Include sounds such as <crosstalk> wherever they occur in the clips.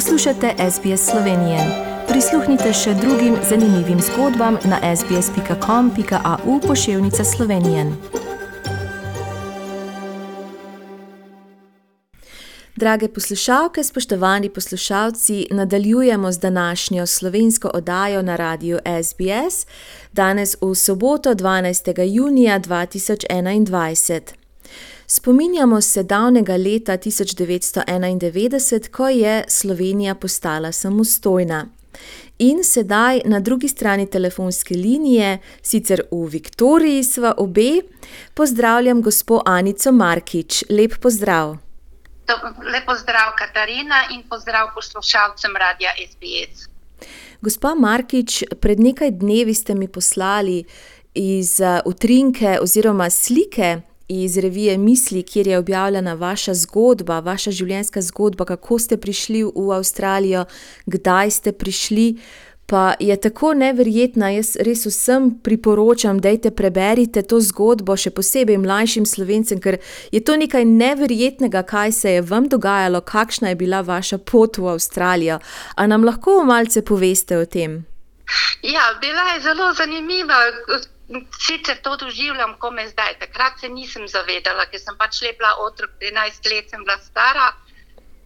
Poslušate SBS Slovenije. Prisluhnite še drugim zanimivim zgodbam na sbsp.com.au pošiljka Slovenije. Drage poslušalke, spoštovani poslušalci, nadaljujemo z današnjo slovensko oddajo na radiju SBS, danes v soboto 12. junija 2021. Spominjamo se davnega leta 1991, ko je Slovenija postala samostojna. In sedaj na drugi strani telefonske linije, sicer v Viktoriji, sva obe, pozdravljam gospo Anico Markič. Lep pozdrav. Lep pozdrav, Katarina, in pozdrav poslušalcem radia SBS. Gospa Markič, pred nekaj dnevi ste mi poslali iz utrinke oziroma slike iz revije Misli, kjer je objavljena vaša zgodba, vaša življenjska zgodba, kako ste prišli v Avstralijo, kdaj ste prišli. Pa je tako neverjetna, jaz res vsem priporočam, da preberite to zgodbo, še posebej mlajšim slovencem, ker je to nekaj neverjetnega, kaj se je vam dogajalo, kakšna je bila vaša pot v Avstralijo. A nam lahko malce poveste o tem? Ja, bila je zelo zanimiva. Sicer to doživljam, ko me zdaj. Takrat se nisem zavedala, ker sem pač lepla otrok, 13 let sem bila stara,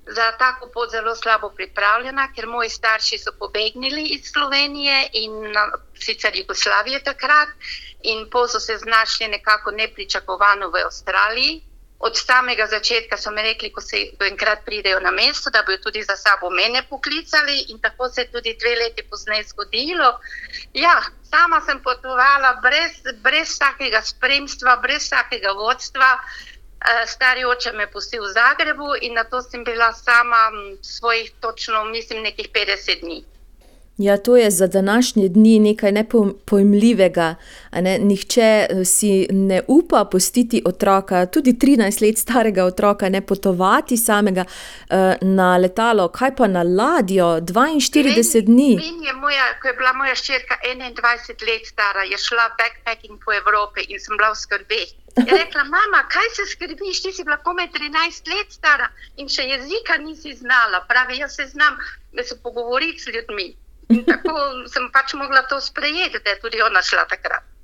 za tako pot zelo slabo pripravljena, ker moji starši so pobegnili iz Slovenije in sicer Jugoslavije takrat, in po so se znašli nekako nepričakovano v Avstraliji od samega začetka so mi rekli, ko se enkrat pridejo na mesto, da bodo tudi za sabo mene poklicali, in tako se je tudi dve leti pozneje zgodilo. Ja, sama sem potovala brez, brez vsakega spremstva, brez vsakega vodstva. Eh, stari oče me je pustil v Zagrebu in na to sem bila sama svojih, točno, mislim, nekih 50 dni. Ja, to je za današnje dni nekaj nepojmljivega. Ne? Nihče eh, si ne upa pustiti otroka, tudi 13 let starega otroka, ne potovati samega uh, na letalo, kaj pa na ladjo, 42 vem, dni. Vem, je moja, ko je bila moja ščirka 21 let stara, je šla backpacking po Evropi in sem bila v skrbi. Je rekla, <laughs> mama, kaj se skrbiš, ti si bila komaj 13 let stara in še jezika nisi znala. Pravi, jaz se znam se pogovoriti s ljudmi. In tako sem pač mogla to sprejeti, da je tudi ona šla takrat.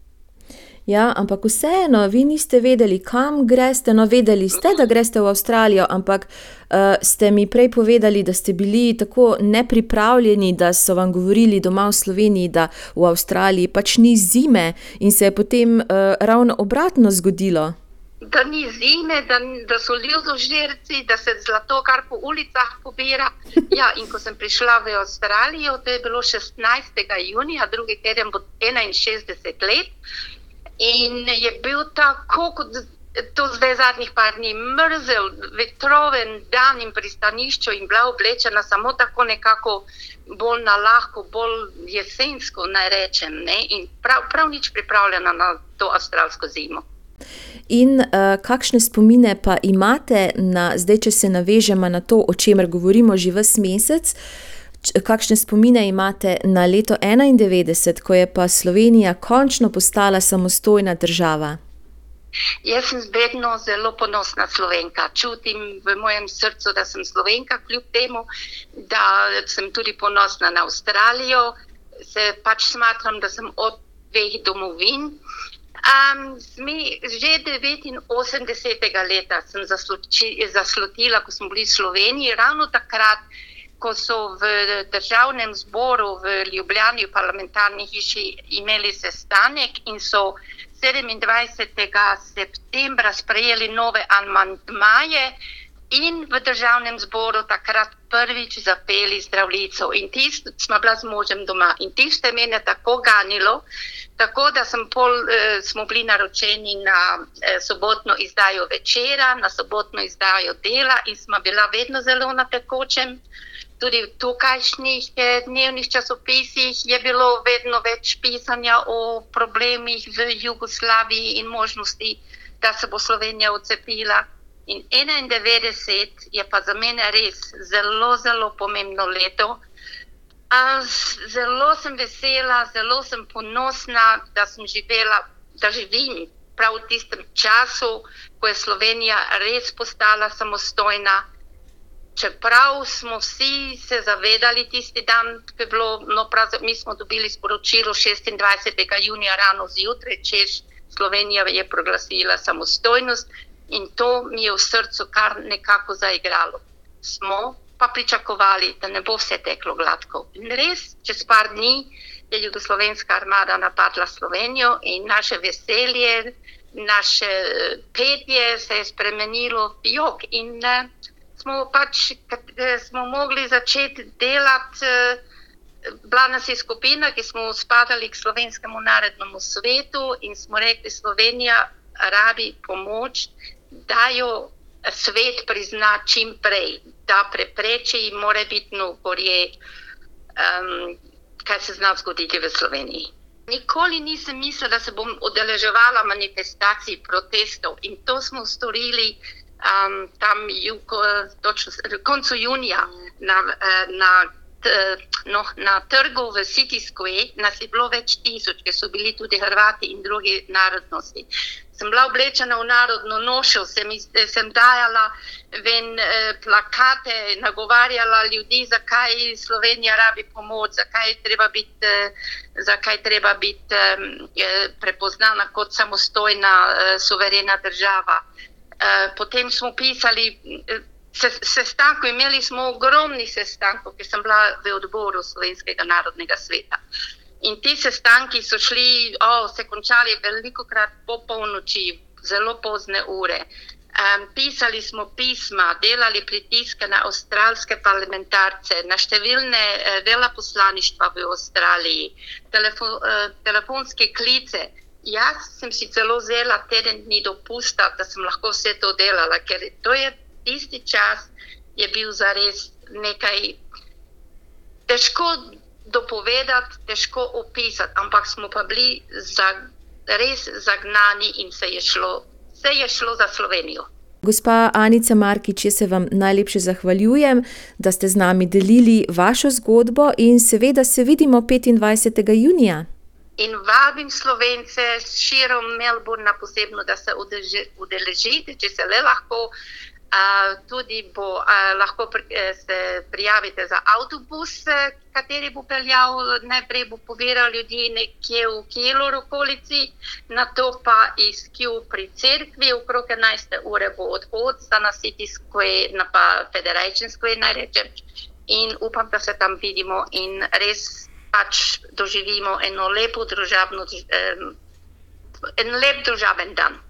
Ja, ampak vseeno, vi niste vedeli, kam greste. No, vedeli ste, da greste v Avstralijo, ampak uh, ste mi prej povedali, da ste bili tako nepripravljeni, da so vam govorili doma v Sloveniji, da v Avstraliji pač ni zime in se je potem uh, ravno obratno zgodilo da ni zime, da, da so ljudožerci, da se zlato kar po ulicah pobira. Ja, in ko sem prišla v Avstralijo, to je bilo 16. junija, drugi teden bo 61 let. In je bil tako, kot to zdaj zadnjih par dni, mrzel, vetroven dan in pristanišče in bila oblečena samo tako nekako bolj na lahko, bolj jesensko, naj rečem. Ne? In prav, prav nič pripravljena na to avstralsko zimo. In uh, kakšne spomine pa imate, na, zdaj, če se navežemo na to, o čemer govorimo že vse mesec, kakšne spomine imate na leto 1991, ko je pa Slovenija končno postala samostojna država? Jaz sem vedno zelo ponosna slovenka. Čutim v mojem srcu, da sem slovenka, kljub temu, da sem tudi ponosna na Avstralijo. Se pač smatram, da sem od dveh domovin. Um, mi, že 89. leta sem zaslutila, ko smo bili v Sloveniji, ravno takrat, ko so v državnem zboru v Ljubljani, v parlamentarni hiši, imeli sestanek in so 27. septembra sprejeli nove amantmaje in v državnem zboru takrat prvič zapeli zdravljico. In tisto smo bila z možem doma in tisto je mene tako ganilo. Tako da pol, eh, smo bili naročeni na eh, sobotno izdajo večera, na sobotno izdajo dela, in smo bila vedno zelo na tekočem. Tudi v tukajšnjih eh, dnevnih časopisih je bilo vedno več pisanja o problemih v Jugoslaviji in možnosti, da se bo Slovenija odcepila. In 91 je pa za mene res zelo, zelo pomembno leto. Zelo sem vesela, zelo sem ponosna, da sem živela, da živim prav v tistem času, ko je Slovenija res postala samostojna. čeprav smo vsi se zavedali tisti dan, ko je bilo, no, prav, mi smo dobili sporočilo 26. junija, rano zjutraj, češ Slovenija je proglasila samostojnost in to mi je v srcu kar nekako zaigralo. Smo pa pričakovali, da ne bo vse teklo gladko. In res, čez par dni je Jugoslovenska armada napadla Slovenijo in naše veselje, naše petje se je spremenilo v jog. In uh, smo pač smo mogli začeti delati. Uh, Bila nas je skupina, ki smo spadali k slovenskemu narodnemu svetu in smo rekli, Slovenija rabi pomoč, da jo svet prizna čim prej, da prepreči morebitno gorje, um, kaj se zna zgoditi v Sloveniji. Nikoli nisem mislila, da se bom odeleževala manifestacij, protestov in to smo storili um, tam juko, točno, koncu junija na, na, no, na trgu v City Square. Nas je bilo več tisoč, ker so bili tudi Hrvati in druge narodnosti. Sem bila oblečena v narodno nošo, sem, sem dajala ven eh, plakate, nagovarjala ljudi, zakaj Slovenija rabi pomoč, zakaj treba biti, eh, zakaj treba biti eh, prepoznana kot samostojna, eh, suverena država. Eh, potem smo pisali eh, sestankov, imeli smo ogromni sestankov, ker sem bila v odboru Slovenskega narodnega sveta. In ti sestanki so šli, oh, se končali veliko krat po polnoči, zelo pozne ure. Um, pisali smo pisma, delali pritiske na avstralske parlamentarce, na številne uh, veleposlaništva v Avstraliji, telefo, uh, telefonske klice. Jaz sem si celo vzela teden dni dopusta, da sem lahko vse to delala, ker to je tisti čas, je bil za res nekaj težko dopovedati, težko opisati, ampak smo pa bili za, res zagnani in se je, šlo, se je šlo za Slovenijo. Gospa Anica Markič, jaz se vam najlepše zahvaljujem, da ste z nami delili vašo zgodbo in seveda se vidimo 25. junija in vabim slovence širom Melbourna posebno, da se udeležite, če se le lahko. Tudi bo, lahko pri, eh, se prijavite za avtobus, kateri bo peljal, najprej bo poviral ljudi nekje v Kielu, v okolici, na to pa iz Kielu pri cerkvi, okrog 11. ure bo odhod za na City Square, na pa Federation Square, naj rečem. In upam, da se tam vidimo in res pač doživimo eno lepo družabno, en lep družaben dan.